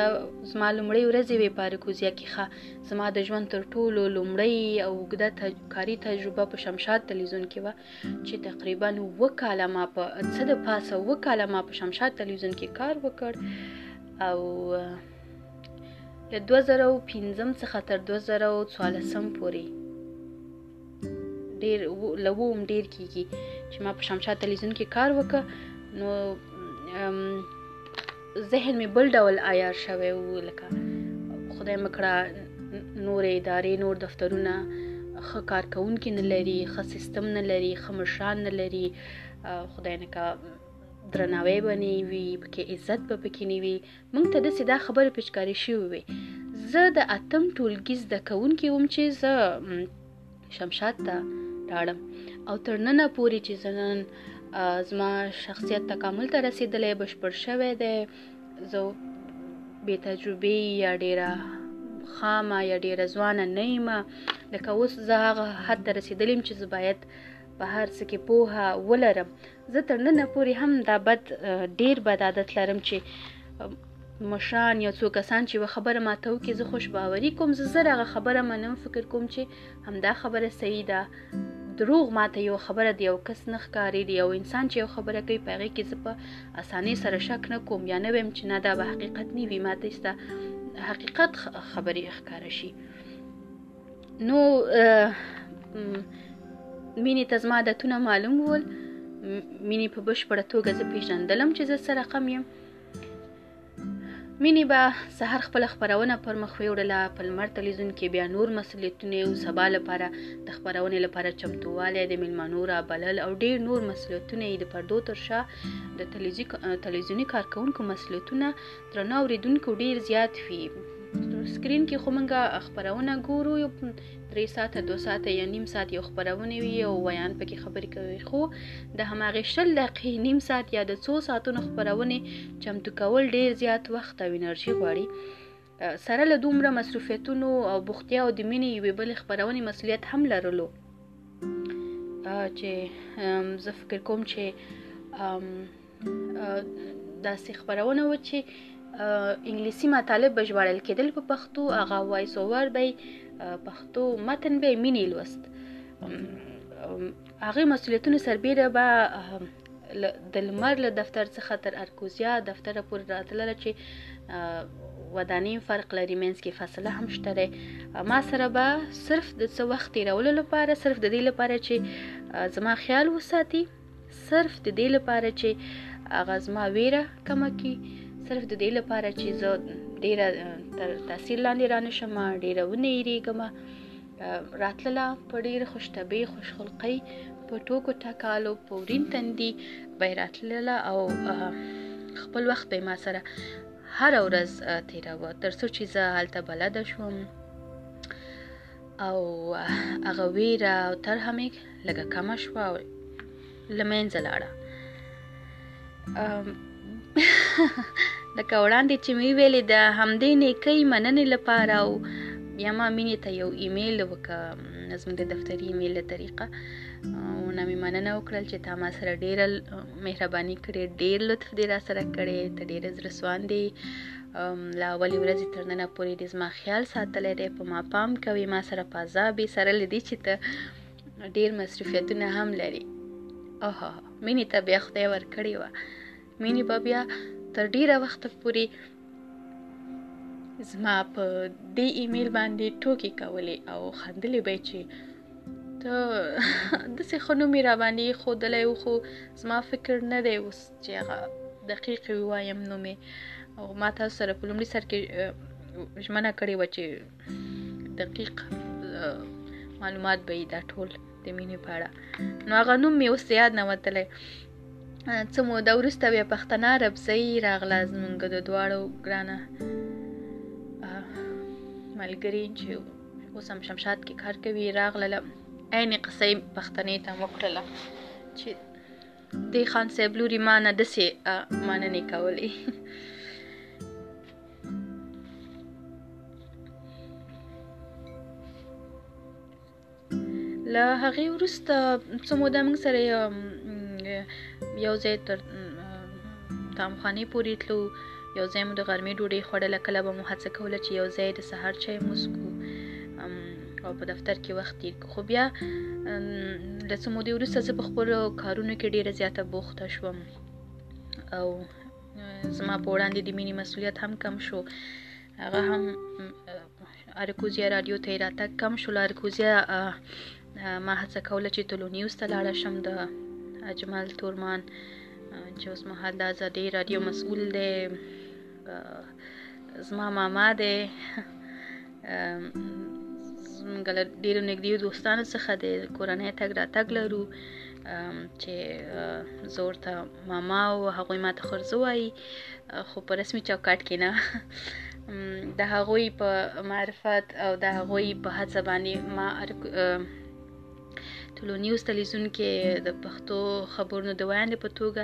زما لومړی ورځې وې په اریکوزیا کې ښه زما د ژوند تر ټولو لومړی او اوږده تج... کاري تجربه په شمشاد تلویزیون کې وه چې تقریبا اووه کاله ما په څه د پاسه اووه کاله ما په شمشاد تلویزیون کې کار وکړ او له 2005 څخه تر 2014 پورې ډیر له ووم ډیر کیږي چې ما په شمشاد تلویزیون کې کار وکړ نو ذهن مې بل ډول عیار شوی و لکه خدای مکړه نور ادارې نور دفترونه ښه کارکونکي نه لري ښه سیستم نه لري ښه مشران نه لري خدای نکا درناوی به نه وي پکې عزت به پکې نه وي موږ ته داسې دا خبرې پېچکارې شوې وې زه د اتم ټولګي زده کوونکې وم چې زه شمشاد ته لاړم او تر ننه پورې چې زه نن زما شخصیت تکامل ته رسېدلی بشپړ شوی دی زه بې تجربې یا ډېره خامه یا ډېره ځوانه نه یم لکه اوس زه هغه حد ته رسېدلی یم چې زه باید په هر څه کې پوهه ولرم زه تر ننه پورې هم دا بد ډیر بد عادت لرم چې مشران یا څو کسان چې و خبره ماته وکړي زه خوش باوري کوم زه زر هغه خبره منم فکر کوم چې همدا خبره صحیح ده دروغ ماته یو خبره دی او کس نه ښکاری دی او انسان چې یو خبره کوي پغې کې زه په اسانۍ سره شک نه کوم یا نه ویم چې نه دا به حقیقت نه وي ماته ایسته حقیقت خبرې ښکاره شي نو مینې ته زما عادتونه معلوم ول مینې په بشپړه توګه زه پیژندلم چې زه څه رقم یم مینې به سهار خپله خپرونه پر مخ ویوړله په لمر تلویزیون کې بیا نور مسولیتونه او سبا لپاره د خپرونې لپاره چمتووالی د میلمنو را بلل او ډیر نور مسولیتونه یې د پردو تر شا د تلویزیوني کارکوونکو مسولیتونه درنو اوریدونکو ډیر زیات وي سکرین کې خو مونږه خبرونه ګورو یو درې ساعته دو ساعته یا نیم ساعت یو خبرونه وي او ویان پکې خبرې کوي خو د هماغه شل دقیقې نیم ساعت یا د څو ساعتونو خبرونه چمتو کول ډیر زیات وخت او انرژي غواړي سره له دومره مصروفیتونو او بوختیا او د مینې یوې بلې خبرونې مسولیت هم لرلو چې زه فکر کوم چې داسې خبرونه و چې انګلیسي مطالب به ژباړل کېدل په پښتو هغه وایس اوور به پښتو متن به مینې لوست هغه مسولیتونو سربېره به د لمر له دفتر څخه تر ارکوزیا دفتر پورې راتلله چې ودانیم فرق لري مینس کې فاصله هم شته دی ما سره به صرف د څه وخت تیرولو لپاره صرف د دې لپاره چې زما خیال وساتي صرف د دې لپاره چې هغه زما ویره کمه کی صرف د دې لپاره چې زه ډیره تر تاثیر لاندې رانه شم ډیره ونه یریږم راتلله په ډیر خوشتبه خوشخلقی په ټوکو ټکالو په ورین تندي به راتلله او خپل وخت به ما سره هر ورځ تیراوه تر څو چې زه هلته بلده شوم او هغه ویره او تر همې لږه کمه شوه او له منځه لاړه لکه وړاندې چې مې ویلې د همدې نیکۍ مننې لپاره او بیا ما مینې ته یو ایمیل وکړ زموږ د دفتري ایمیل له طریقه او نه مې مننه وکړل چې تا ما سره ډېره مهرباني کړې ډېر لطف دې را سره کړې ته ډېره زړه سواندې له اولې ورځې تر ننه پورې دې زما خیال ساتلی دی په ما پام کوي ما سره په عذاب یې سره له دې چې ته ډیر مصرفیتونه هم لري اوه مینې ته بیا خدای ورکړی و مینې به بیا تر ډیره وخت پورې زما په دې ایمیل باندې ټوکی کولې او خندلې به چې ته د څه خنو مې را باندې خو دلای خو زما فکر نه دی اوس چې هغه دقیق وایم نو مې او ما تاسو سره په لومړي سر کې ژمنه کړې و چې دقیق معلومات به دا ټول د مینې په اړه نو هغه نوم مې اوس یاد نه وتلی څه موده وروسته بیا پښتنه ربزۍ راغله زمونږ د دواړو ګرانه ملګري چې اوس هم شمشاد کې کار کوي راغله عین قصه پښتنې ته وکړله چې دی خان صاحب لوري ما نه دسې مننې کولې له هغې وروسته څه موده موږ سره یو ځای تر تامخانې پورې تلو یو ځای مو د غرمې ډوډۍ خوړله کله به مو هڅه کوله چې یو ځای د سهار چای موسکو او په دفتر کې وخت تیر خو بیا له څه مودې وروسته زه په خپلو کارونو کې ډېره زیاته بوخته شوم او زما په وړاندې د مینې مسولیت هم کم شو هغه هم ارکوزیا رادیو ته یې راتګ کم شو له ارکوزیا ما هڅه کوله چې طلوع نیوز ته لاړه شم د اجمل تورمان چې اوس مهال د ازادۍ رادیو مسؤل دی زما ماما دی زمونږ له ډېرو نږدې دوستانو څخه دی کورنۍ تګ راتګ لرو چې زه ورته ماما او هغوی ما ته خرزه وایي خو په رسمي چوکاټ کې نه د هغوی په معرفت او د هغوی په هڅه باندې ما طلوع نیوز تلویزیون کې د پښتو خبرونو د ویاندې په توګه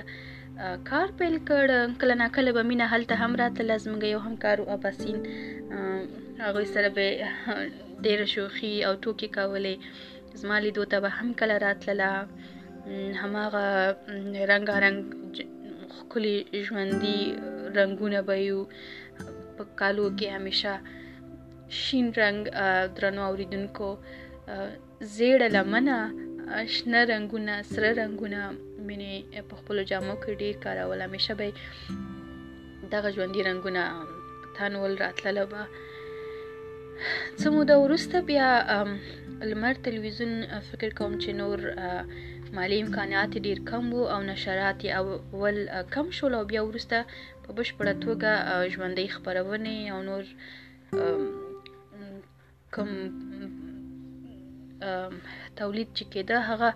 کار پیل کړ کله نا کله به مینه هلته هم راتله زموږ یو همکار و اباسین هغوی سره به ډېره شوخي او ټوکې کولې زما لیدو ته به هم کله راتلله هماغه رنګارنګ ښکلي ژوندي رنګونه به یو په کالو کې همیشه شین رنګ درنو اوریدونکو زیړه لمنه شنه رنگونه سره رنگونه مینه په خپل جامو کې ډیر کارول همیشه به دغه ژوندۍ رنگونه تنول راتلله به څه موده وروسته بیا لمر تلویزیون فکر کوم چې نور مالی امکانات ډیر کم وو او نشرات یې اول کم شول او بیا وروسته په بشپړه توګه ژوندۍ خپرونې او نور کوم تولید چې کېده هغه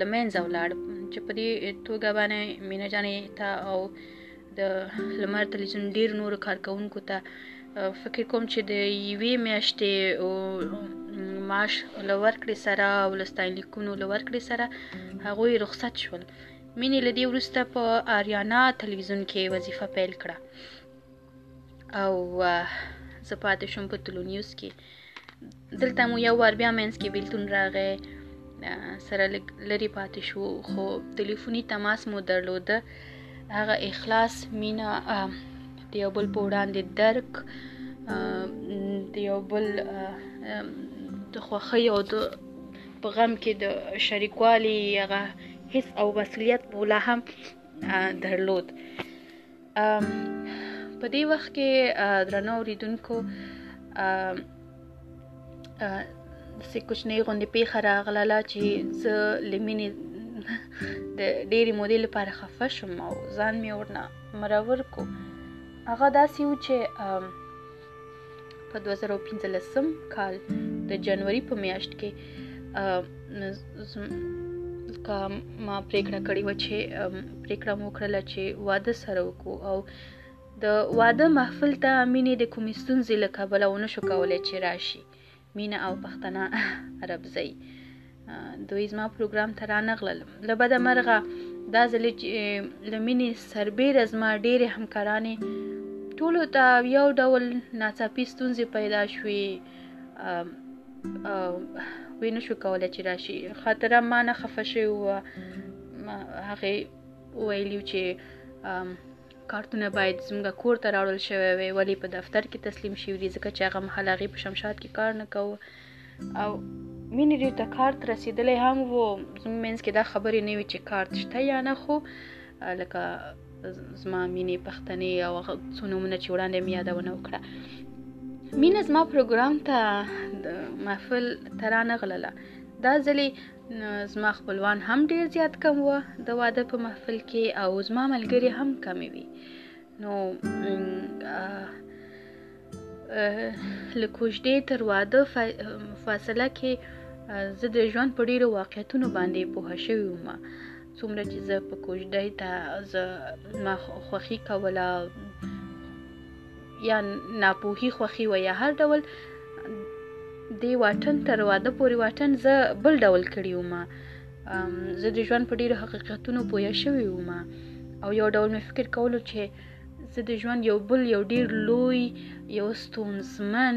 لمنځه ولاړ چې په دې توګه باندې مینا جانې ته او د لمر تلویزیون ډیر نور کارکونکو ته فکر کوم چې د یوې میاشتې معاش له ورکړې سره او له ستاینلیکونو له ورکړې سره هغوی رخصت شول مینې له دې وروسته په آریانا تلویزیون کې وظیفه پیل کړه او زه پاتې شوم په طلوع نیوز کې دلته مو یو وار بیا منځ کې بیلتون راغی سره لري پاتې شو خو ټلیفوني تماس مو درلوده هغه اخلاص مینا د یو بل په وړاندې درک د یو بل د خوښۍ او د په غم کې د شریکوالي هغه حس او مسؤلیت مو لا هم درلود په دې وخت کې درنو اوریدونکو سې کوچنی غوندې پیښه راغله چې زه لمینې د ډېری مودې لپاره خفه شوم او ځان مې ورنه مرور کو هغه داسې و چې په 2015 کال د جنوري په میاشت کې کا ما پریکړه کړې و چې پریکړه مو کړله چې واده سره وکړو او د واده محفل ته مینې د کومې ستونزې له کبله ونه شو کولی چې راشي مینه او پښتنه عرب زی دوی زما پروګرام ته رانغلل له بده مرغه دا ځلې چې له مینې سربېره زما ډېرې همکارانې ټولو ته یو ډول ناڅاپي ستونزې پیدا شوې وی نه شو کولی چې راشي خاطره ما نه خفه شوې وه هغې ویلي چې کارتونه باید زموږ کور ته راوړل شوی وي ولی په دفتر کې تسلیم شوی دي ځکه چې هغه مهال هغې په شمشاد کې کار نه کاوه او مینې دوی ته کارت رسیدلی هم وو زموږ منځ کې دا خبرې نه وي چې کارت شته یا نه خو لکه زما مینې پښتنې او هغه څو نومونه چې وړاندې مې یادونه وکړه مینه زما پروګرام ته د محفل ته رانغلله دا ځلې زما خپلوان هم ډیر زیات کم وه د واده په محفل کې او زما ملګری هم کمی وي نو له کوژدې تر واده فاصله کې زه د ژوند په ډیرو واقعیتونو باندې پوه شوی وم څومره چې زه په کوژدې ته زه ما خوخي کوله یا ناپوهي خوښي وه یا هر ډول دې واټن تر واده پورې واټن زه بل ډول کړی وم زه د ژوند په ډیرو حقیقتونو پوه شوی وم او یو ډول مې فکر کولو چې زه د ژوند یو بل یو ډیر لوی یو ستونزمن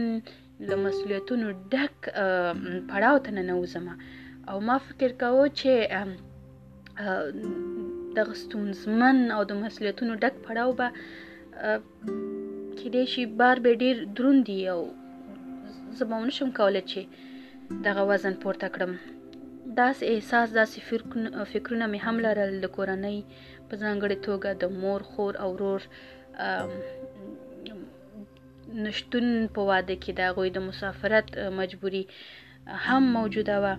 له مسولیتونو ډک پړاو ته ننوځم او ما فکر کاوه چې دغه ستونزمن او د مسولیتونو ډک پړاو به کېدای شي بار به ډیر دروند وي او زه به ونشم کولی چې دغه وزن پورته کړم داسې احساس داسې فکرونه مې هم لرل د کورنۍ په ځانګړې توګه د مور خور او ورور نشتون په واده کې د هغوی د مسافرت مجبوري هم موجوده وه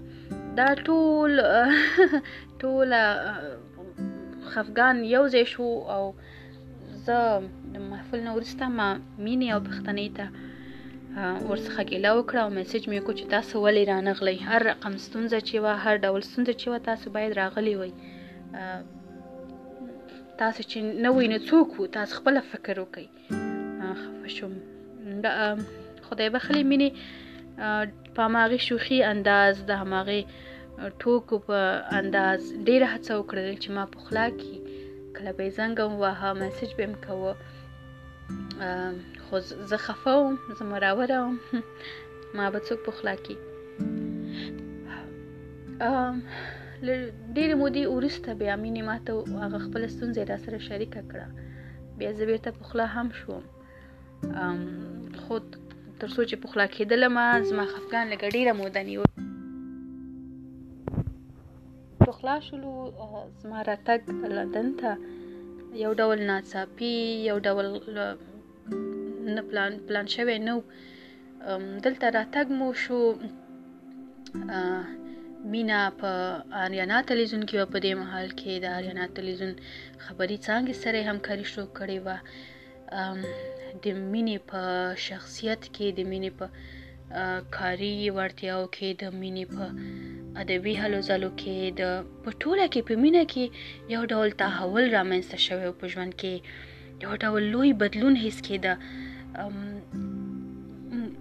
دا ټول ټول خفګان یو ځای شو او زه د محفل نه وروسته ما مینې او پښتنې ته ورڅخه ګیله وکړه او میسج مې وکړو چې تاسو ولې رانغلی هر رقم ستونزه چې وه هر ډول ستونزه چې وه تاسو باید راغلی وئ تاسو چې نه وئ نو څوک وو تاسو خپله فکر وکړئ خفه شوم د خدای بخلې مینې په هماغې شوخي انداز د هماغې ټوکو په انداز ډېره هڅه وکړل چې ما په خلا کې کله به یې زنګ هم واهه میسج به یې کوه خو زه خفه وم زه مراوره وم ما به څوک په خلا کې له ډېرې مودې وروسته بیا مینې ما ته هغه خپله ستونزه یې راسره شریکه کړه بیا زه بیرته پخلا هم شوم خو تر څو چې پخلا کېدلم زما خفګان لږ ډیره موده نیو پخلا شولو زما راتګ لندن ته یو ډول ناڅاپي یو ډول نه پلان پلان شوی نو دلته راتګ مو شو مینا په آریانا تلویزیون کې په دې مهال کې د آریانا تلویزیون خبري څانګې سره همکاري شروع کړې وه د مینې په شخصیت کې د مینې په کاري وړتیاو کې د مینې په ادبي هلو ځلو کې د په ټوله کې په مینه کې یو ډول تحول رامنځته شوی په ژوند کې یو ډول لوی بدلون حس کېده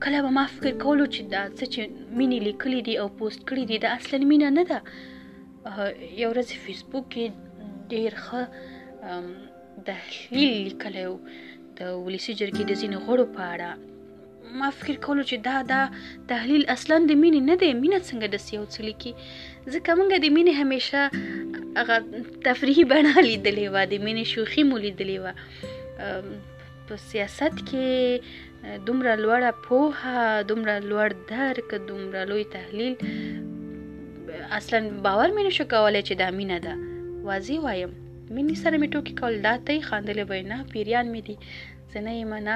کله به ما فکر کولو چې دا څه چې مینې لیکلي دي او پوسټ کړي دي دا اصلا مینه نه ده یو ورځ فیسبوک کې ډېر ښه تحلیل لیکلی و د ولسي جرګې د ځینو غړو په اړه ما فکر کولو چې دا دا تحلیل اصلا د مینې نه دی مینه څنګه د سیو څلی کی ځکه موږ د مینې همیشه هغه تفریحي بڼه لیدلې و د مینې شوخي مو لیدلې و په سیاست کې دومره لوړه پوهه دومره لوړ درک دومره لوی تحلیل اصلا باور مې نشو کولای چې دا مینه ده واضح وایم مینې سره مې ټوکې کول دا ته یې خاندلې وینا پیریان مې دي زه نه یې منه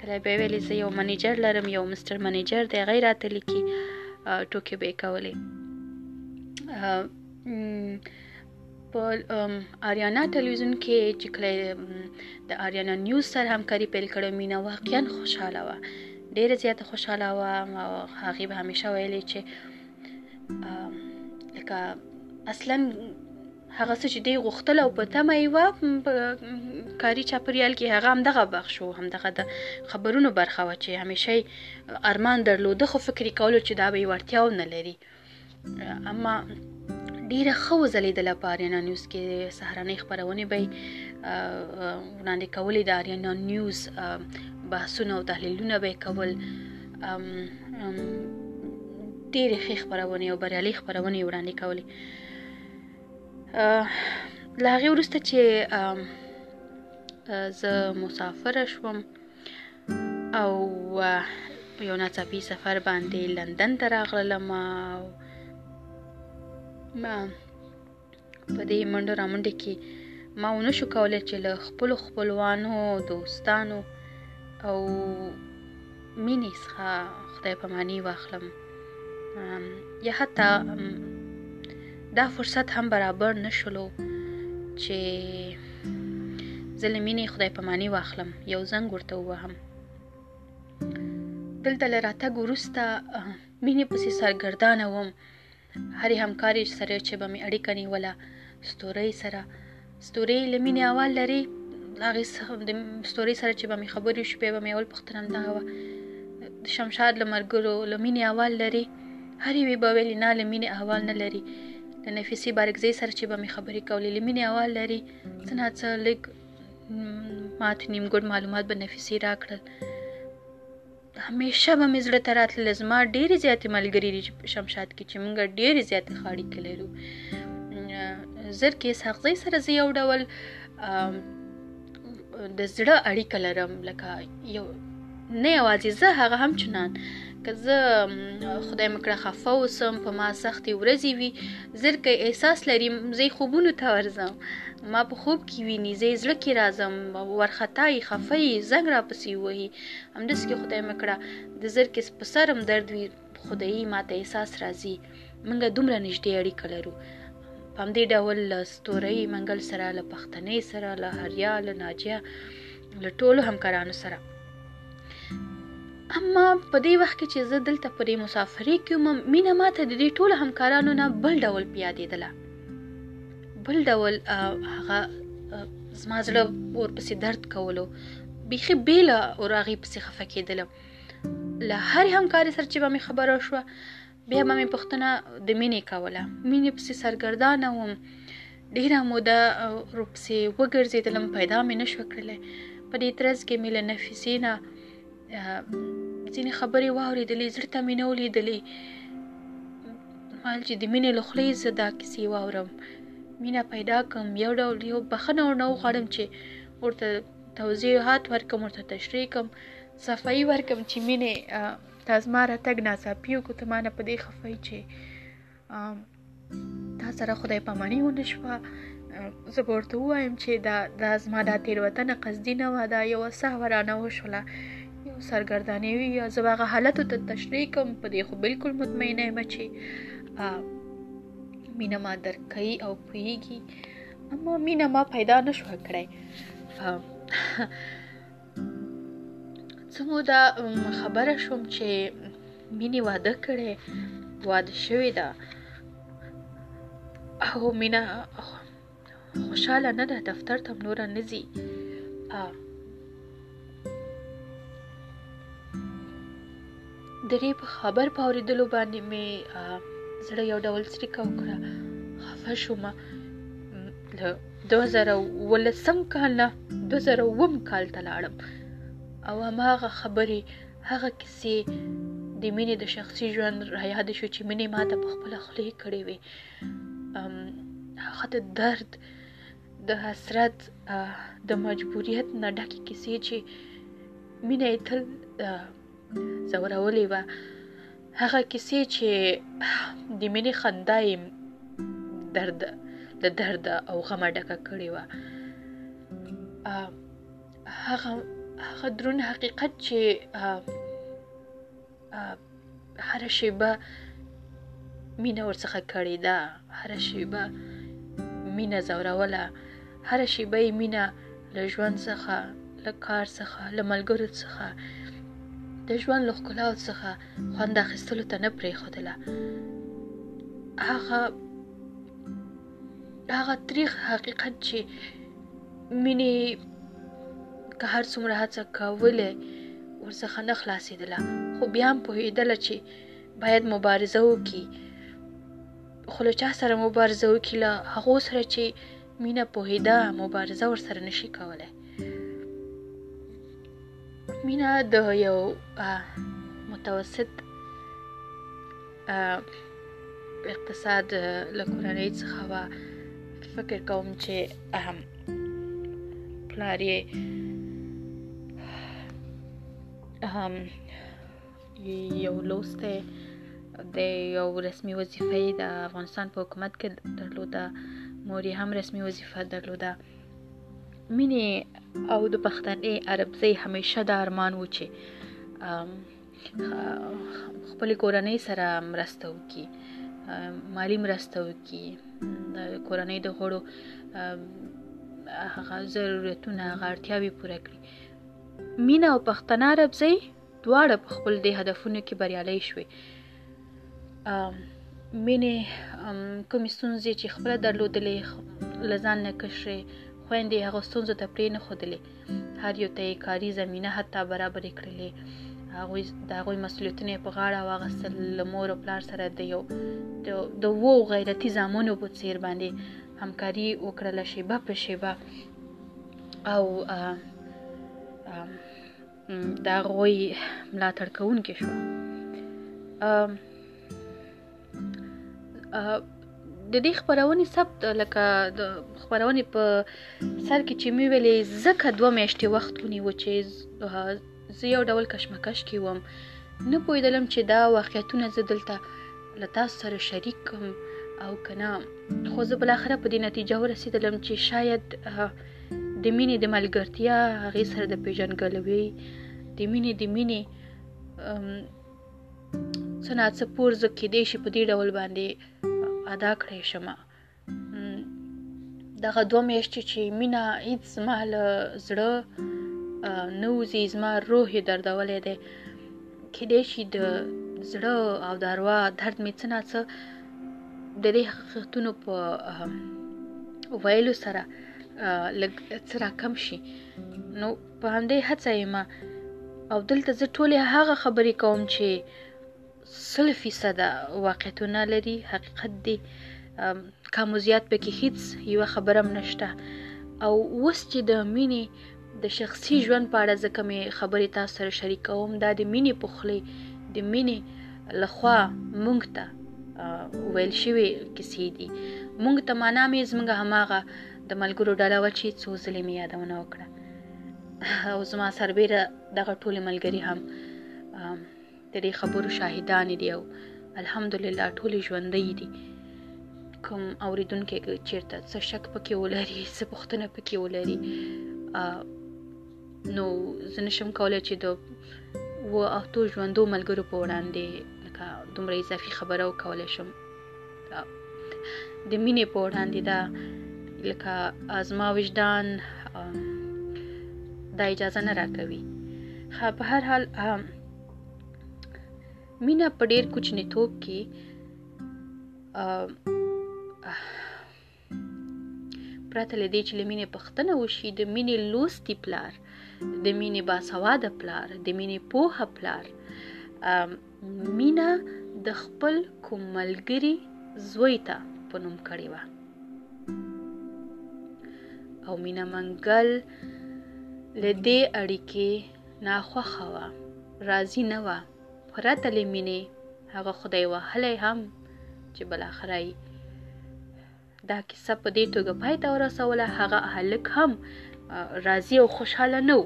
کله به ویلې زه یو منیجر لرم یو مستر منیجر دی غیر راته لیکي ټوکې به کولې په آریانا ټلویزیون کې چې کله د آریانا نیوز سره همکاري پیل کړو مینا واقعا خوشاله وه ډیره زیاته خوشاله وه او هغه به همیشه ویلې چې لکه اصلا هغه څه چې دی غوښتل او په تمه یې وه په کاري چاپریال کې هغه همدغه بخش و همدغه د خبرونو برخه وه چې همیشه ارمان درلوده خو فکر کولو چې دا به یې وړتیا نه لري اما ډیره ښه وځلیدله په آریانا نیوز کې سهارنۍ خپرونې به وړاندې کولې د آریانا نیوز بحثونه او تحلیلونه به کول ډیره ښه خبرونه او بریالي خبرونه وړاندې کولې له هغې وروسته چې زه مسافره شوم او یو ناڅاپي سفر باندې لندن ته راغلم او ما په دې منډو رامنډې کې ما ونه شو کولی چې له خپلو خپلوانو دوستانو او مینې څخه خدای پمانی واخلم یا حتی دا فرصت هم برابر نشولو چې زه له مینې خدای پمانی واخلم یو زنګ ورته ووهم دلته له راتګ وروسته مینې پسې سرګردانه وم هرې همکارې سره چې به مې اړیکه نیوله ستورۍ سره ستورۍ له مینې اول لري هغې د ستورۍ سره چې به مې خبرې شوې به مې اول پوښتنه همدغه وه د شمشاد له ملګرو له مینې اول لري هرې وی به ویلې نه له مینې اول نه لري د نفیسي بارکزۍ سره چې به مې خبرې کولې له مینې اول لري څه نه څه لږ مات نیمګړ معلومات به نفیسي راکړل همېشه به مې زړه ته راتلل زما ډېرې زیاتې ملګري دي چې په شمشاد کې چې موږ ډېرې زیاتې ښه اړیکې لرو زر کې ساقزۍ سره زه یو ډول د زړه اړیکه لرم لکه یو نه یوازې زه هغه هم چنان که زه خدای مکړه خفه اوسم په ما سختې ورځې وي زر که احساس لري زه خوبونو ته ورځم ما په خوب کې ویني زه زړه کې راځم ورخطا یې خفه یې زنګ راپسې وهي همدس کې خدای مکړه د زر کې په سرم درد وي خدای ماته احساس راځي منګه دومره نږدې اړیکه لرو په همدې ډول له ستورۍ منګل سره له پښتنې سره له هریا له ناجیه له ټولو همکارانو سره اما په دې وخت کې چې زه دلته په دې مسافرۍ کې وم مینه ماته د دې ټولو همکارانو نه بل ډول پیادېدله بل ډول هغه زما زړه ورپسې درد کولو بیخي بیله او راغي پسې خفه کېدلم له هر همکاري سره چې به مې خبره شوه بیا به مې پښتنه د مینې کوله مینې پسې سرګردانه وم ډیره موده ورپسې وګرځېدلم پیدا مې نشو کړلی په دې ترڅ کې مې له نفیسې نه ځینې خبرې واورېدلې زړه ته مې نه ولیدلې مال چې د مینې له خولې زه دا کیسې واورم مینه پیدا کړم یو ډول یو بخښنه ورنه وغواړم چې ورته توضیحات ورکم ورته تشریح کم صفایي ورکم چې مینې تا زما راتګ ناڅاپي وکړو ته ما نه په دې خفه چې دا سره خدای پامانی ونه شوه زه به ورته ووایم چې دا دا زما دا تېروتنه قصدي نه وه دا یوه سهوه رانه وشوله یو سرګردانې وي یا زه به هغه حالتو ته تشریح کوم په دې خو بلکل مطمئنه یم چې مینه ما درک کوي او پوهیږي اما مینه ما پیدا نه شوه کړی څه موده خبره شوم چې مینې واده کړی واده شوې ده او مینه خوشاله نه ده دفتر ته نوره نه ځي ددې په خبر په اوریدلو باندې مې زړه یو ډول څریکه وکړه خفه شوم له 2019 کال نه 2009 کال ته لاړم او هماغه خبرې هغه کیسې د مینې د شخصي ژوند را یاد شو چې مینې ما ته په خپله خولې کړې وې هغه د درد د حسرت د مجبوریت نه ډکې کیسې چې مینه یې تل زورولې وه هغه کیسې چې د مینې خندا یې درد له درد او غمه ډکه کړې وه هغه هغه درون حقیقت چې هره شیبه مینه ورڅخه کړې ده هره شیبه مینه زوروله هره شیبه یې مینه له ژوند څخه له کار څخه له ملګرو څخه د ژوند له ښکلاو څخه خوند اخیستلو ته نه پرېښودله هغه هغه تریخ حقیقت چې مینې که هر څومره هڅه کوله ورڅخه نه خلاصېدله خو بیا هم پوهېدله چې باید مبارزه وکړي خو له چا سره مبارزه وکړي له هغو سره چې مینه پوهېده مبارزه ورسره نشي کولی مینه د یو متوسط اقتصاد له کورنۍ څخه وه فکر کوم چې اهم پلار یې اهم یو لوست دی د یو رسمي وظیفه د افغانستان په حکومت کې درلوده مور یې هم رسمي وظیفه درلوده مینې او د پښتنې عربزۍ همیشه د ارمان و چې خپل کورنۍ سره مرسته وکړي مالی مرسته وکړي د کورنۍ د غړو هغه ضرورتونه هغه اړتیاوې پوره کړي مینه او پښتنه عربزۍ دواړه په خپل دې هدفونو کې بریالۍ شوې مینې کومې ستونزې چې خپله درلودلې له ځان نه کشرې خویندې هغه ستونزو ته پرې نه ښودلې هر یو ته یې کاري زمینه حتی برابرې کړلې هغوی د هغوی مسؤلیتونه یې په غاړه واغستل له مور او پلار سره د یو د وو غیرتي زامنو په څیر باندې همکاري وکړله شیبه په شیبه او دا غوي ملاتړ کوونکې شو د دې خبرونې ثبت لکه د خبرونې په سر کې چې مې ویلې زکه دوه میاشتې وخت ونیو چې زه یو ډول کشمکش کې وم نه پوهېدلم چې دا واقعیتونه زه دلته له تاسو سره شریک کوم او کنه خو زه بل اخره په دې نتیجه ورسېدلم چې شاید د مینې د ملګرتیا هغې سره د پیژنګلوي د مینې د مینې څه ناڅه پور زه کېدی شي په دې ډول باندې ادا کړی شم دغه دوه میاشتې چې مینه هیڅ زما له زړه نه وځي زما روح یې دردولی دی کېدای شي د زړه او د اروا درد مې څه ناڅه د دې حقیقتونو په ویلو سره لږ څه راکم شي نو په همدې هڅه یم او دلته زه ټولې هغه خبرې کوم چې سل فیصده واقعیتونه لري حقیقت دی کم و زیات پکې هیڅ یوه خبره هم نشته او اوس چې د مینې د شخصي ژوند په اړه ځکه مې خبرې تاسو سره شریکوم دا د مینې په خولې د مینې لخوا مونږ ته ویل شوې کیسې دي مونږ ته معنا مې زمونږ هماغه د ملګرو ډله وه چې څو ځلې مې یادونه وکړه او زما سربیره دغه ټولې ملګري هم د دې خبرو شاهدان دي او الحمدلله ټول ژوندۍ دي کوم اوریدونکو کې چیرته څه شک پکې ولري څه پوښتنه پکې ولري نو زه نشم کولای چې د و او تو ژوندو ملګرو په وړاندې لکه دومره اضافي خبره وکولای شم د مینې په وړاندې دا لکه ازما وجدان دا اجازه نه راکوي خا په هر حال مینا په ډیر کوچنیتوب کې پرته له دې چې له مینې پښتنه وشي د مینې لوستي پلار د مینې باسواده پلار د مینې پوهه پلار مینا د خپل کوم ملګري زوی ته په نوم کړې وه او مینا منګل له دې اړیکې ناخوښه وه، راضي نه وه، پرته له مینې هغه خدای وهلی هم چې بالاخره یې دا کیسه په دې توګه پای ته ورسوله هغه هلک هم راضي او خوشحاله نه و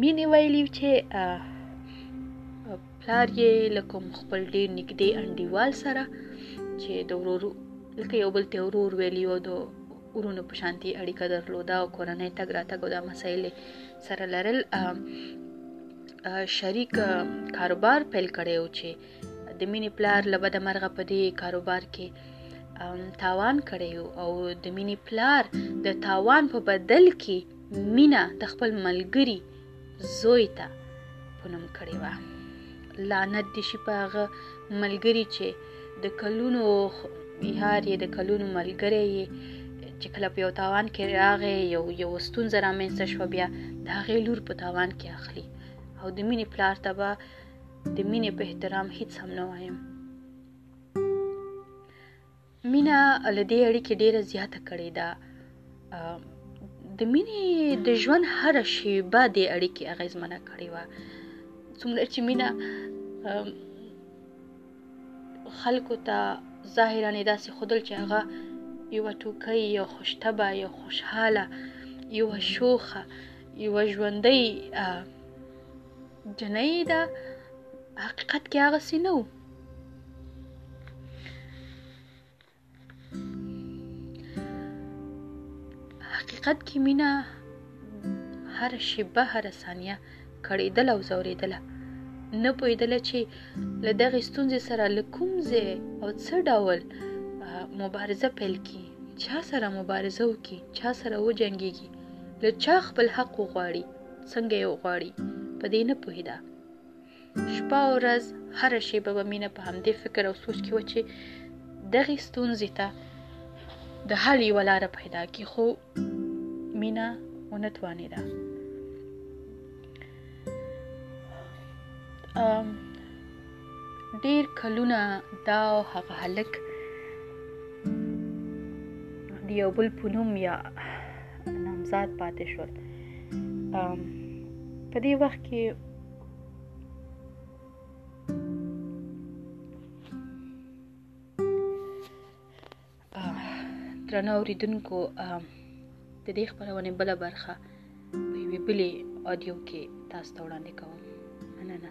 مینې ویلي چې پلار یې له کوم خپل ډیر نږدې انډیوال سره چې د ورور لکه یو بل ته ورور ویلی او د ورونو په شانتي اړیکه درلوده او کورنۍ تګ راتګ او دا مسایل سره لرل شریک کاروبار پیل کړی او چې د مینې پلار له بده مرغه په دې کاروبار کې تاوان کړی او د مینې پلار د تاوان په بدل کې مینا د خپل ملګری زوی ته په نوم کړې وه لعنت دې شي په هغه ملګري چې د کلونو یار یې د کلونو ملګری یې چې کله په یو تاوان کې راغی یو یو ستونزه رامنځته شوه بیا د هغې لور په تاوان کې اخلي او د مینې پلار ته به د مینې په احترام هیڅ هم نه وایم مینه له دې اړیکې ډیره زیاته کړې ده د مینې د ژوند هر شیبه د اړیکې اغیزمنه کړې و څومره چې مینه خلکو ته ظاهرا داسې خودل چې هغه یو ټوکۍ یو خوشتبه یو خوشحاله یو شوخه یو ژوندۍ جنۍ ده حقیقت کې هغه سي نه حقیقت کې مینا هر شیبه هر ثانیه کړېدل او زورېدله نه پوهېدله چې له دغې ستونزې سره له کوم ځای او څه ډول مبارزه پیل کړي چا سره مبارزه وکړي چا سره وجنګېږي له چا خپل حق وغواړي څنګه یې وغواړي په دې نه پوهېده شپه او ورځ هره شیبه به مینه په همدې فکر او سوچ کې و چې دغې ستونزې ته د حل یوه لاره پیدا کړي خو مینا ونه توانېده ډیر کلونه دا او هغه هلک د یو بل په نوم یا نامزاد پاتې شول په دې وخت کې درنه اوریدونکو د دې خبرونه بل برخه په وی بلې اډیو کې تاسو ته وړاندې کوم مننه